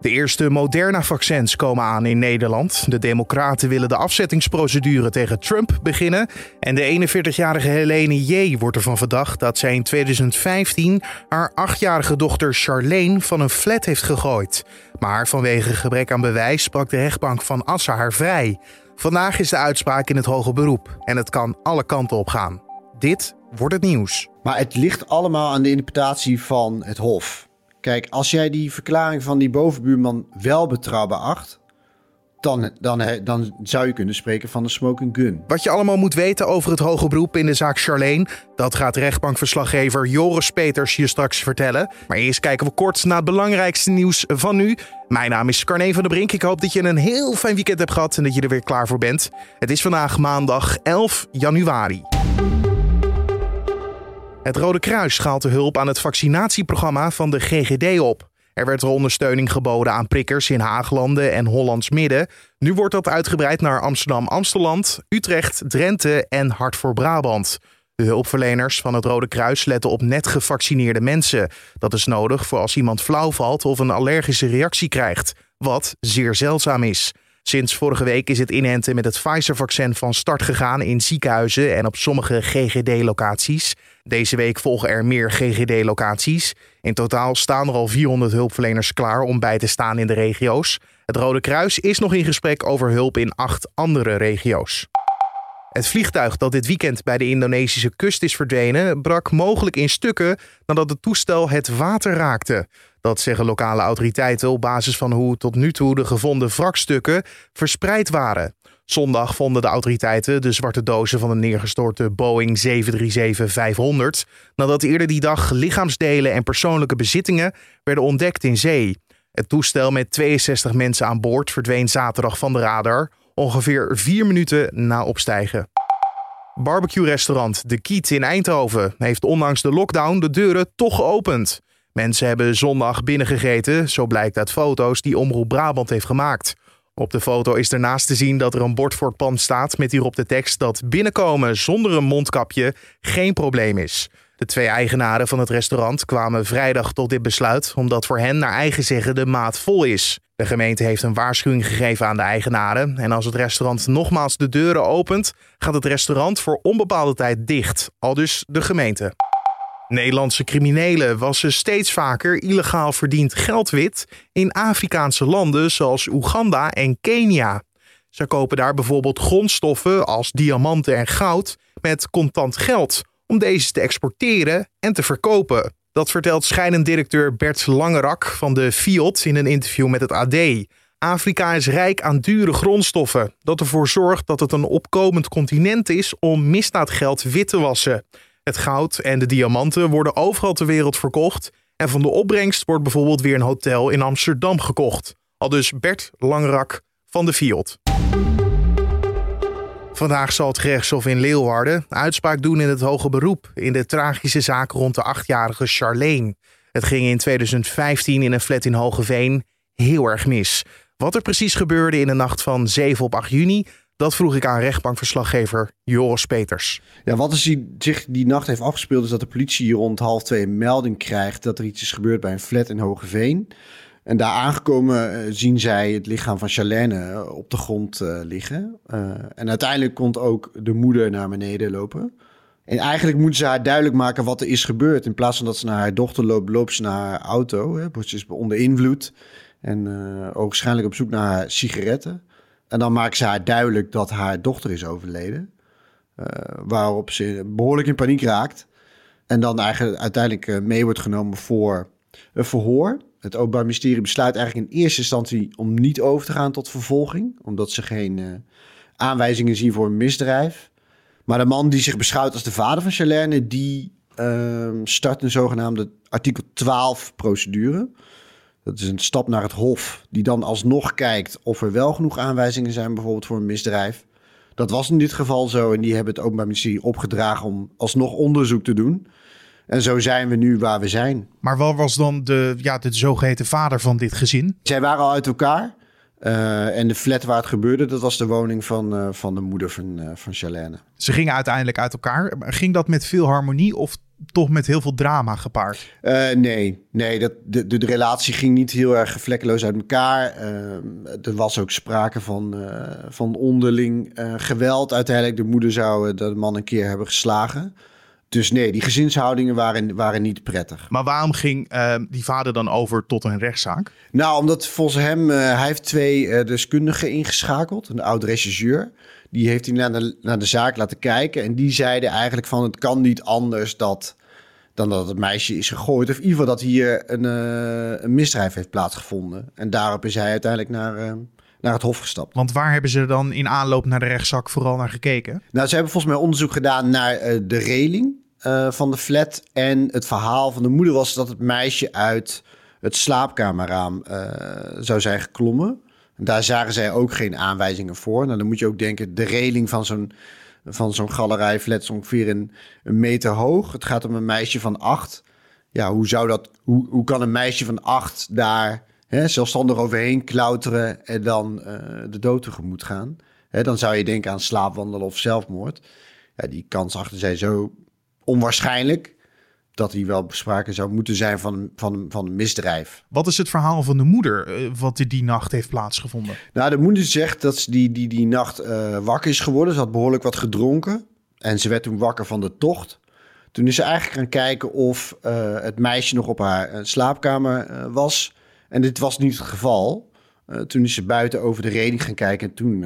De eerste Moderna-vaccins komen aan in Nederland. De Democraten willen de afzettingsprocedure tegen Trump beginnen. En de 41-jarige Helene J. wordt ervan verdacht dat zij in 2015 haar achtjarige dochter Charlene van een flat heeft gegooid. Maar vanwege gebrek aan bewijs sprak de rechtbank van Assen haar vrij. Vandaag is de uitspraak in het hoge beroep en het kan alle kanten op gaan. Dit wordt het nieuws. Maar het ligt allemaal aan de interpretatie van het Hof. Kijk, als jij die verklaring van die bovenbuurman wel betrouwbaar acht, dan, dan, dan zou je kunnen spreken van een smoking gun. Wat je allemaal moet weten over het hoge beroep in de zaak Charlene, dat gaat rechtbankverslaggever Joris Peters je straks vertellen. Maar eerst kijken we kort naar het belangrijkste nieuws van nu. Mijn naam is Carne van der Brink. Ik hoop dat je een heel fijn weekend hebt gehad en dat je er weer klaar voor bent. Het is vandaag maandag 11 januari. Het Rode Kruis schaalt de hulp aan het vaccinatieprogramma van de GGD op. Er werd er ondersteuning geboden aan prikkers in Haaglanden en Hollands Midden. Nu wordt dat uitgebreid naar Amsterdam-Amsteland, Utrecht, Drenthe en Hart voor Brabant. De hulpverleners van het Rode Kruis letten op net gevaccineerde mensen. Dat is nodig voor als iemand flauw valt of een allergische reactie krijgt, wat zeer zeldzaam is. Sinds vorige week is het inenten met het Pfizer-vaccin van start gegaan in ziekenhuizen en op sommige GGD-locaties. Deze week volgen er meer GGD-locaties. In totaal staan er al 400 hulpverleners klaar om bij te staan in de regio's. Het Rode Kruis is nog in gesprek over hulp in acht andere regio's. Het vliegtuig dat dit weekend bij de Indonesische kust is verdwenen, brak mogelijk in stukken nadat het toestel het water raakte. Dat zeggen lokale autoriteiten op basis van hoe tot nu toe de gevonden wrakstukken verspreid waren. Zondag vonden de autoriteiten de zwarte dozen van de neergestorte Boeing 737-500 nadat eerder die dag lichaamsdelen en persoonlijke bezittingen werden ontdekt in zee. Het toestel met 62 mensen aan boord verdween zaterdag van de radar, ongeveer vier minuten na opstijgen. Barbecue-restaurant De Kiet in Eindhoven heeft ondanks de lockdown de deuren toch geopend. Mensen hebben zondag binnengegeten, zo blijkt uit foto's die Omroep Brabant heeft gemaakt. Op de foto is ernaast te zien dat er een bord voor het pand staat met hierop de tekst dat binnenkomen zonder een mondkapje geen probleem is. De twee eigenaren van het restaurant kwamen vrijdag tot dit besluit omdat voor hen naar eigen zeggen de maat vol is. De gemeente heeft een waarschuwing gegeven aan de eigenaren en als het restaurant nogmaals de deuren opent, gaat het restaurant voor onbepaalde tijd dicht, al dus de gemeente. Nederlandse criminelen wassen steeds vaker illegaal verdiend geld wit in Afrikaanse landen zoals Oeganda en Kenia. Ze kopen daar bijvoorbeeld grondstoffen als diamanten en goud met contant geld om deze te exporteren en te verkopen. Dat vertelt scheidend directeur Bert Langerak van de FIOD in een interview met het AD. Afrika is rijk aan dure grondstoffen, dat ervoor zorgt dat het een opkomend continent is om misdaadgeld wit te wassen. Het goud en de diamanten worden overal ter wereld verkocht. En van de opbrengst wordt bijvoorbeeld weer een hotel in Amsterdam gekocht. Al dus Bert Langrak van de Fiat. Vandaag zal het gerechtshof in Leeuwarden uitspraak doen in het hoge beroep in de tragische zaak rond de achtjarige Charlene. Het ging in 2015 in een flat in Hogeveen heel erg mis. Wat er precies gebeurde in de nacht van 7 op 8 juni, dat vroeg ik aan rechtbankverslaggever Joris Peters. Ja, wat er zich die nacht heeft afgespeeld is dat de politie rond half twee een melding krijgt dat er iets is gebeurd bij een flat in Hogeveen. En daar aangekomen eh, zien zij het lichaam van Charlene eh, op de grond uh, liggen. Uh, en uiteindelijk komt ook de moeder naar beneden lopen. En eigenlijk moeten ze haar duidelijk maken wat er is gebeurd. In plaats van dat ze naar haar dochter loopt, loopt ze naar haar auto. Hè, ze is onder invloed. En ook waarschijnlijk op zoek naar sigaretten. En dan maakt ze haar duidelijk dat haar dochter is overleden. Uh, waarop ze behoorlijk in paniek raakt. En dan eigenlijk uiteindelijk uh, mee wordt genomen voor een verhoor. Het Openbaar Ministerie besluit eigenlijk in eerste instantie om niet over te gaan tot vervolging. Omdat ze geen uh, aanwijzingen zien voor een misdrijf. Maar de man die zich beschouwt als de vader van Charlene, die ehm, start een zogenaamde artikel 12 procedure. Dat is een stap naar het Hof, die dan alsnog kijkt of er wel genoeg aanwijzingen zijn, bijvoorbeeld voor een misdrijf. Dat was in dit geval zo en die hebben het Openbaar Ministerie opgedragen om alsnog onderzoek te doen. En zo zijn we nu waar we zijn. Maar wat was dan de, ja, de zogeheten vader van dit gezin? Zij waren al uit elkaar. Uh, en de flat waar het gebeurde, dat was de woning van, uh, van de moeder van, uh, van Charlene. Ze gingen uiteindelijk uit elkaar. Ging dat met veel harmonie of toch met heel veel drama gepaard? Uh, nee, nee dat, de, de, de, relatie ging niet heel erg vlekkeloos uit elkaar. Uh, er was ook sprake van, uh, van onderling geweld. Uiteindelijk, de moeder zou de man een keer hebben geslagen. Dus nee, die gezinshoudingen waren, waren niet prettig. Maar waarom ging die vader dan over tot een rechtszaak? Nou, omdat volgens hem, hij heeft twee deskundigen ingeschakeld. Een oud regisseur. Die heeft hij naar de, naar de zaak laten kijken. En die zeiden eigenlijk van het kan niet anders dat, dan dat het meisje is gegooid. Of in ieder geval dat hier een, uh, een misdrijf heeft plaatsgevonden. En daarop is hij uiteindelijk naar, uh, naar het hof gestapt. Want waar hebben ze dan in aanloop naar de rechtszaak vooral naar gekeken? Nou, ze hebben volgens mij onderzoek gedaan naar uh, de reling van de flat. En het verhaal van de moeder was dat het meisje uit het slaapkamerraam zou zijn geklommen. Daar zagen zij ook geen aanwijzingen voor. Nou, dan moet je ook denken, de reling van zo'n van zo'n galerij flat is ongeveer een, meter hoog. Het gaat om een meisje van acht. Ja, hoe zou dat, hoe, hoe kan een meisje van acht daar hè, zelfstandig overheen klauteren en dan uh, de dood tegemoet gaan? Hè, dan zou je denken aan slaapwandelen of zelfmoord. Ja, die kans achter zij zo onwaarschijnlijk dat hij wel bespraken zou moeten zijn van, van, van een misdrijf. Wat is het verhaal van de moeder uh, wat die nacht heeft plaatsgevonden? Nou, de moeder zegt dat ze die, die, die nacht uh, wakker is geworden. Ze had behoorlijk wat gedronken en ze werd toen wakker van de tocht. Toen is ze eigenlijk gaan kijken of uh, het meisje nog op haar slaapkamer was. En dit was niet het geval. toen is ze buiten over de reding gaan kijken en toen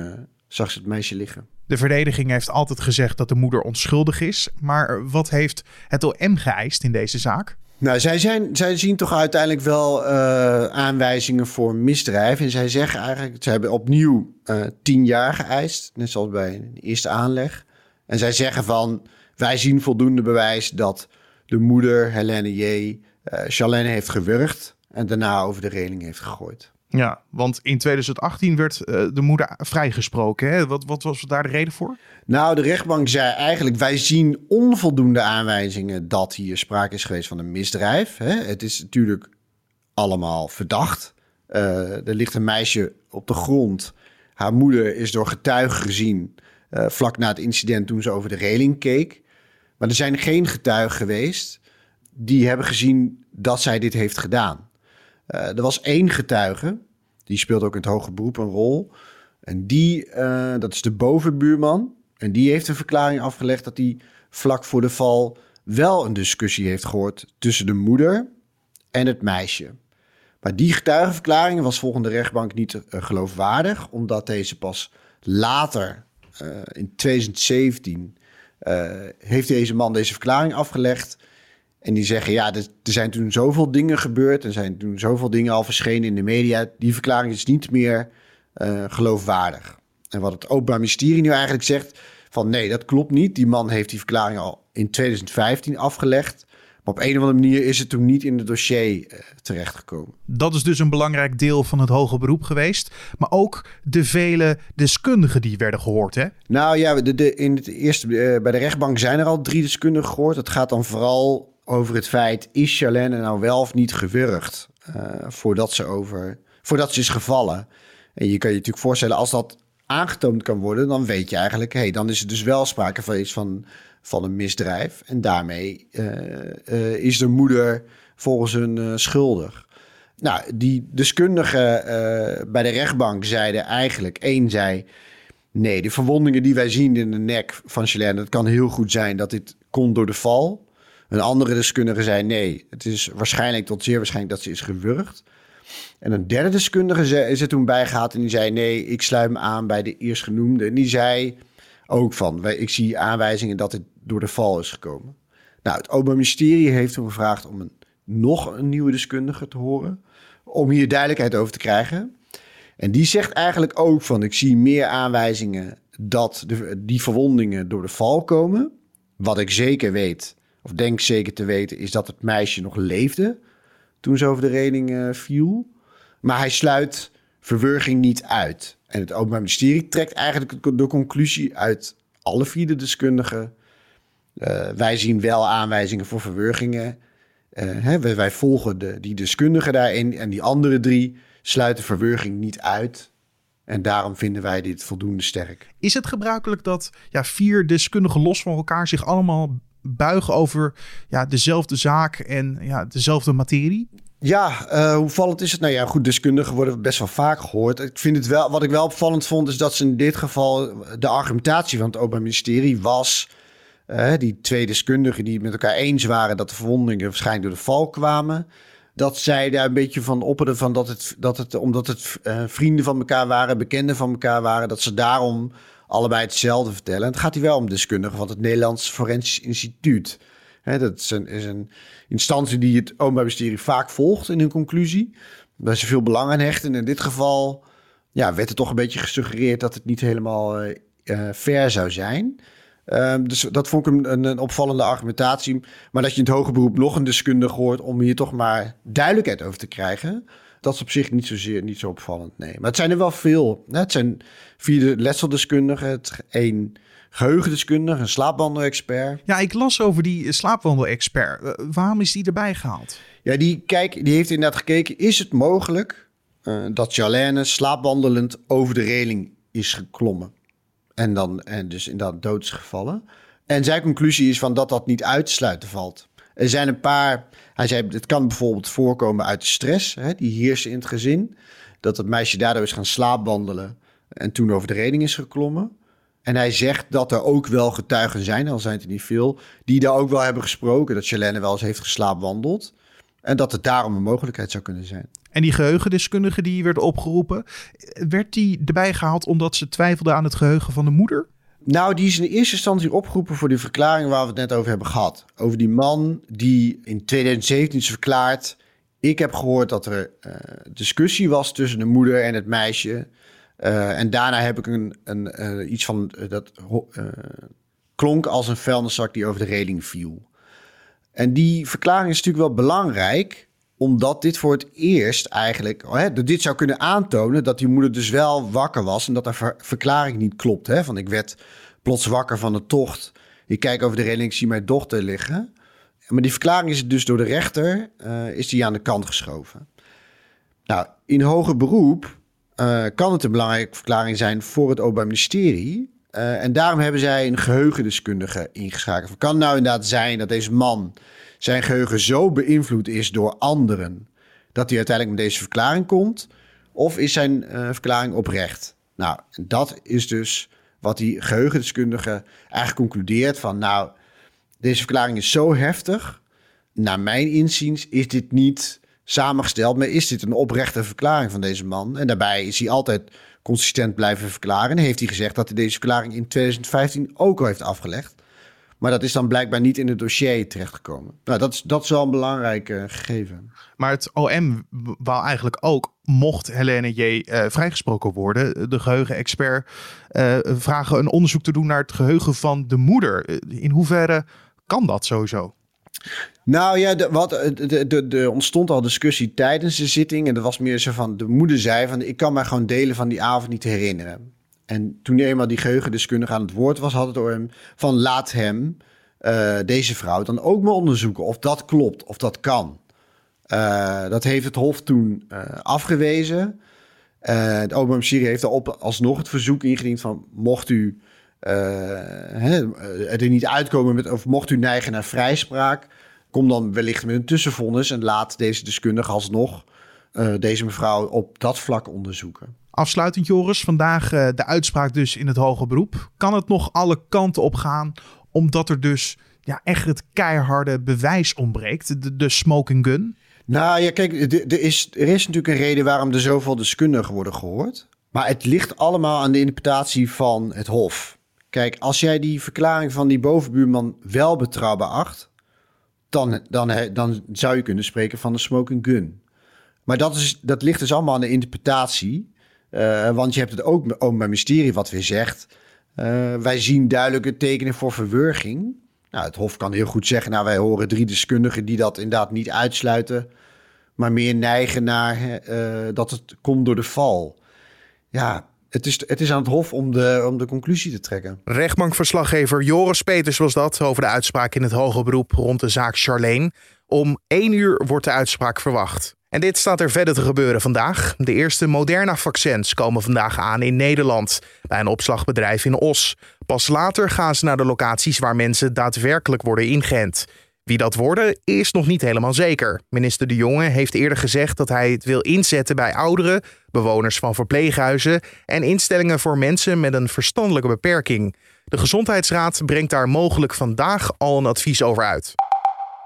zag ze het meisje liggen. De verdediging heeft altijd gezegd dat de moeder onschuldig is. Maar wat heeft het OM geëist in deze zaak? Nou, zij, zijn, zij zien toch uiteindelijk wel uh, aanwijzingen voor misdrijf. En zij zeggen eigenlijk, ze hebben opnieuw uh, tien jaar geëist. Net zoals bij de eerste aanleg. En zij zeggen van, wij zien voldoende bewijs dat de moeder, Helene J., uh, Charlene heeft gewurgd. En daarna over de reling heeft gegooid. Ja, want in 2018 werd uh, de moeder vrijgesproken. Hè? Wat, wat was daar de reden voor? Nou, de rechtbank zei eigenlijk: wij zien onvoldoende aanwijzingen dat hier sprake is geweest van een misdrijf. Hè? Het is natuurlijk allemaal verdacht. Uh, er ligt een meisje op de grond. Haar moeder is door getuigen gezien uh, vlak na het incident toen ze over de reling keek. Maar er zijn geen getuigen geweest die hebben gezien dat zij dit heeft gedaan. Uh, er was één getuige, die speelt ook in het hoge beroep een rol. En die, uh, dat is de bovenbuurman. En die heeft een verklaring afgelegd dat hij vlak voor de val wel een discussie heeft gehoord tussen de moeder en het meisje. Maar die getuigenverklaring was volgens de rechtbank niet uh, geloofwaardig, omdat deze pas later, in 2017, heeft deze man deze verklaring afgelegd. En die zeggen, ja, er, zijn toen zoveel dingen gebeurd. Er zijn toen zoveel dingen al verschenen in de media. Die verklaring is niet meer uh, geloofwaardig. En wat het Openbaar Ministerie nu eigenlijk zegt... van nee, dat klopt niet. Die man heeft die verklaring al in 2015 afgelegd. Maar op een of andere manier is het toen niet in het dossier uh, terechtgekomen. Dat is dus een belangrijk deel van het hoge beroep geweest. Maar ook de vele deskundigen die werden gehoord, hè? Nou ja, de, de, in het eerste, uh, bij de rechtbank zijn er al drie deskundigen gehoord. Het gaat dan vooral over het feit: is Charlene nou wel of niet gewurgd uh, voordat, ze over, voordat ze is gevallen? En je kan je natuurlijk voorstellen, als dat aangetoond kan worden, dan weet je eigenlijk: hé, hey, dan is er dus wel sprake van iets van, van een misdrijf. En daarmee uh, uh, is de moeder volgens hun schuldig. Nou, die deskundigen bij de rechtbank zeiden eigenlijk: één zei. Nee, de verwondingen die wij zien in de nek van Charlene, het kan heel goed zijn dat dit komt door de val. Een andere deskundige zei nee, het is waarschijnlijk tot zeer waarschijnlijk dat ze is gewurgd. En een derde deskundige is er toen bijgehaald en die zei nee, ik sluit me aan bij de eerstgenoemde. En die zei ook van, ik zie aanwijzingen dat het door de val is gekomen. Nou, het Openbaar Ministerie heeft toen gevraagd om een, nog een nieuwe deskundige te horen, om hier duidelijkheid over te krijgen. En die zegt eigenlijk ook van, ik zie meer aanwijzingen dat de, die verwondingen door de val komen. Wat ik zeker weet, of denk zeker te weten, is dat het meisje nog leefde toen ze over de reling uh, viel. Maar hij sluit verwurging niet uit. En het Openbaar Ministerie trekt eigenlijk de conclusie uit alle vier de deskundigen. Uh, wij zien wel aanwijzingen voor verwurgingen. Uh, hè, wij, volgen de, die deskundigen daarin. En die andere drie sluiten verwurging niet uit. En daarom vinden wij dit voldoende sterk. Is het gebruikelijk dat ja, vier deskundigen los van elkaar zich allemaal buigen over ja, dezelfde zaak en ja, dezelfde materie? Ja, uh, hoe vallend is het? Nou ja, goed, deskundigen worden best wel vaak gehoord. Ik vind het wel, wat ik wel opvallend vond, is dat ze in dit geval de argumentatie van het Openbaar Ministerie was. Uh, die twee deskundigen die met elkaar eens waren dat de verwondingen waarschijnlijk door de val kwamen. Dat zij daar een beetje van opperden van dat het, dat het omdat het vrienden van elkaar waren, bekenden van elkaar waren, dat ze daarom allebei hetzelfde vertellen. En het gaat hier wel om deskundigen van het Nederlands Forensisch Instituut. Dat is een, is een, instantie die het Openbaar Ministerie vaak volgt in hun conclusie. Waar ze veel belang aan hechten. En in dit geval ja, werd er toch een beetje gesuggereerd dat het niet helemaal uh, fair zou zijn. Uh, dus dat vond ik een, een, opvallende argumentatie. Maar dat je in het hoger beroep nog een deskundige hoort om hier toch maar duidelijkheid over te krijgen. Dat is op zich niet zozeer niet zo opvallend. Nee. Maar het zijn er wel veel. Het zijn vier letseldeskundigen, het één geheugendeskundige, een slaapwandelexpert. Ja, ik las over die slaapwandelexpert. Uh, waarom is die erbij gehaald? Ja, die, kijk, die heeft inderdaad gekeken, is het mogelijk uh, dat Jalene slaapwandelend over de reling is geklommen? En, dan, en dus inderdaad dood is gevallen. En zijn conclusie is van dat dat niet uit te sluiten valt. Er zijn een paar, hij zei, het kan bijvoorbeeld voorkomen uit de stress, hè, die heerst in het gezin. Dat het meisje daardoor is gaan slaapwandelen en toen over de reling is geklommen. En hij zegt dat er ook wel getuigen zijn, al zijn het er niet veel, die daar ook wel hebben gesproken. Dat Chalene wel eens heeft geslaapwandeld. En dat het daarom een mogelijkheid zou kunnen zijn. En die geheugendeskundige die werd opgeroepen, werd die erbij gehaald omdat ze twijfelde aan het geheugen van de moeder? Nou, die is in eerste instantie opgeroepen voor die verklaring waar we het net over hebben gehad. Over die man die in 2017 is verklaard. Ik heb gehoord dat er uh, discussie was tussen de moeder en het meisje. Uh, en daarna heb ik een, een uh, iets van dat klonk als een vuilniszak die over de reling viel. En die verklaring is natuurlijk wel belangrijk, omdat dit voor het eerst eigenlijk, hè, dit zou kunnen aantonen dat die moeder dus wel wakker was en dat haar ver verklaring niet klopt. Hè? Van ik werd plots wakker van de tocht. Ik kijk over de reling, ik zie mijn dochter liggen. Maar die verklaring is dus door de rechter uh, is die aan de kant geschoven. Nou, in hoger beroep uh, kan het een belangrijke verklaring zijn voor het Openbaar Ministerie. Uh, en daarom hebben zij een geheugendeskundige ingeschakeld. Kan nou inderdaad zijn dat deze man zijn geheugen zo beïnvloed is door anderen dat hij uiteindelijk met deze verklaring komt? Of is zijn uh, verklaring oprecht? Nou, dat is dus wat die geheugendeskundige eigenlijk concludeert van nou, deze verklaring is zo heftig. Naar mijn inziens is dit niet samengesteld, maar is dit een oprechte verklaring van deze man? En daarbij is hij altijd consistent blijven verklaren. En heeft hij gezegd dat hij deze verklaring in 2015 ook al heeft afgelegd. Maar dat is dan blijkbaar niet in het dossier terechtgekomen. Nou, dat is, dat is wel een belangrijk uh, gegeven. Maar het OM wou eigenlijk ook, mocht Helene J. Uh, vrijgesproken worden, de geheugenexpert, uh, vragen een onderzoek te doen naar het geheugen van de moeder. In hoeverre kan dat sowieso? Nou ja, de, wat, de, de, de, ontstond al discussie tijdens de zitting. En dat was meer zo van, de moeder zei van, ik kan mij gewoon delen van die avond niet herinneren. En toen eenmaal die geheugendeskundige aan het woord was, had het door hem van, laat hem, uh, deze vrouw, dan ook maar onderzoeken of dat klopt, of dat kan. Uh, dat heeft het Hof toen uh, afgewezen. het Openbaar Ministerie heeft daarop alsnog het verzoek ingediend van, mocht u hè, er niet uitkomen met, of mocht u neigen naar vrijspraak, kom dan wellicht met een tussenvonnis en laat deze deskundige alsnog deze mevrouw op dat vlak onderzoeken. Afsluitend Joris, vandaag uh, de uitspraak dus in het hoge beroep. Kan het nog alle kanten op gaan omdat er dus ja, echt het keiharde bewijs ontbreekt, de, de smoking gun? Nou ja, kijk, er is, er is natuurlijk een reden waarom er zoveel deskundigen worden gehoord. Maar het ligt allemaal aan de interpretatie van het Hof. Kijk, als jij die verklaring van die bovenbuurman wel betrouwbaar acht, dan, dan, dan zou je kunnen spreken van een smoking gun. Maar dat, is, dat ligt dus allemaal aan de interpretatie. Uh, want je hebt het ook, ook bij mysterie wat weer zegt. Uh, wij zien duidelijke tekenen voor verwurging. Nou, het Hof kan heel goed zeggen, nou wij horen drie deskundigen die dat inderdaad niet uitsluiten. Maar meer neigen naar uh, dat het komt door de val. Ja, het is, het is aan het Hof om de, om de conclusie te trekken. Rechtbankverslaggever Joris Peters was dat over de uitspraak in het hoger beroep rond de zaak Charlene. Om één uur wordt de uitspraak verwacht. En dit staat er verder te gebeuren vandaag. De eerste Moderna-vaccins komen vandaag aan in Nederland bij een opslagbedrijf in Os. Pas later gaan ze naar de locaties waar mensen daadwerkelijk worden ingeënt. Wie dat worden is nog niet helemaal zeker. Minister De Jonge heeft eerder gezegd dat hij het wil inzetten bij ouderen, bewoners van verpleeghuizen en instellingen voor mensen met een verstandelijke beperking. De Gezondheidsraad brengt daar mogelijk vandaag al een advies over uit.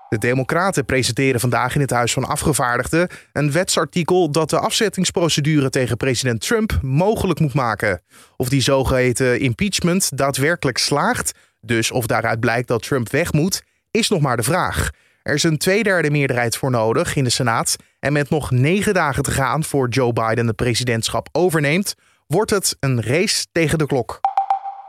De Democraten presenteren vandaag in het Huis van Afgevaardigden een wetsartikel dat de afzettingsprocedure tegen president Trump mogelijk moet maken. Of die zogeheten impeachment daadwerkelijk slaagt, dus of daaruit blijkt dat Trump weg moet, is nog maar de vraag. Er is een tweederde meerderheid voor nodig in de Senaat. En met nog negen dagen te gaan voor Joe Biden het presidentschap overneemt, wordt het een race tegen de klok.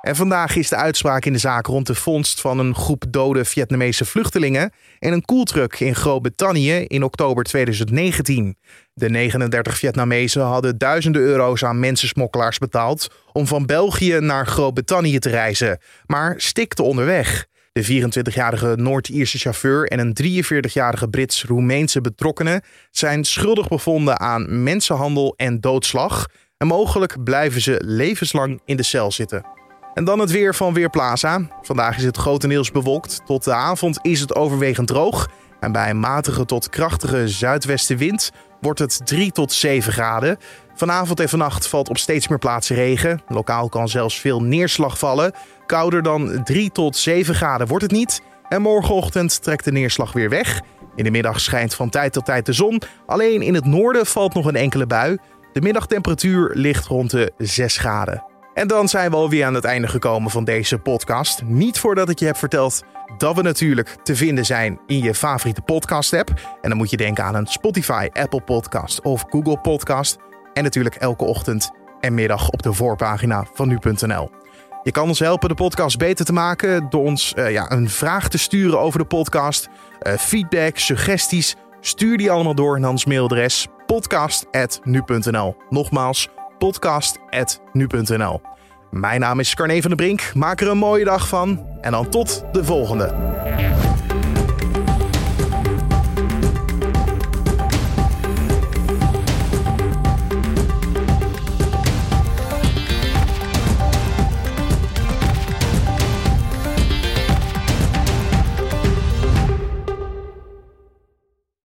En vandaag is de uitspraak in de zaak rond de vondst van een groep dode Vietnamese vluchtelingen in een koeltruck in Groot-Brittannië in oktober 2019. De 39 Vietnamezen hadden duizenden euro's aan mensensmokkelaars betaald om van België naar Groot-Brittannië te reizen, maar stikten onderweg. De 24-jarige Noord-Ierse chauffeur en een 43-jarige Brits-Roemeense betrokkenen zijn schuldig bevonden aan mensenhandel en doodslag. En mogelijk blijven ze levenslang in de cel zitten. En dan het weer van Weerplaza. Vandaag is het grotendeels bewolkt. Tot de avond is het overwegend droog. En bij een matige tot krachtige zuidwestenwind wordt het 3 tot 7 graden. Vanavond en vannacht valt op steeds meer plaatsen regen. Lokaal kan zelfs veel neerslag vallen. Kouder dan 3 tot 7 graden wordt het niet. En morgenochtend trekt de neerslag weer weg. In de middag schijnt van tijd tot tijd de zon. Alleen in het noorden valt nog een enkele bui. De middagtemperatuur ligt rond de 6 graden. En dan zijn we alweer aan het einde gekomen van deze podcast. Niet voordat ik je heb verteld dat we natuurlijk te vinden zijn in je favoriete podcast-app. En dan moet je denken aan een Spotify, Apple Podcast of Google Podcast. En natuurlijk elke ochtend en middag op de voorpagina van nu.nl. Je kan ons helpen de podcast beter te maken door ons uh, ja, een vraag te sturen over de podcast. Uh, feedback, suggesties, stuur die allemaal door naar ons mailadres podcast.nu.nl. Nogmaals, podcast.nu.nl. Mijn naam is Carne van der Brink. Maak er een mooie dag van en dan tot de volgende.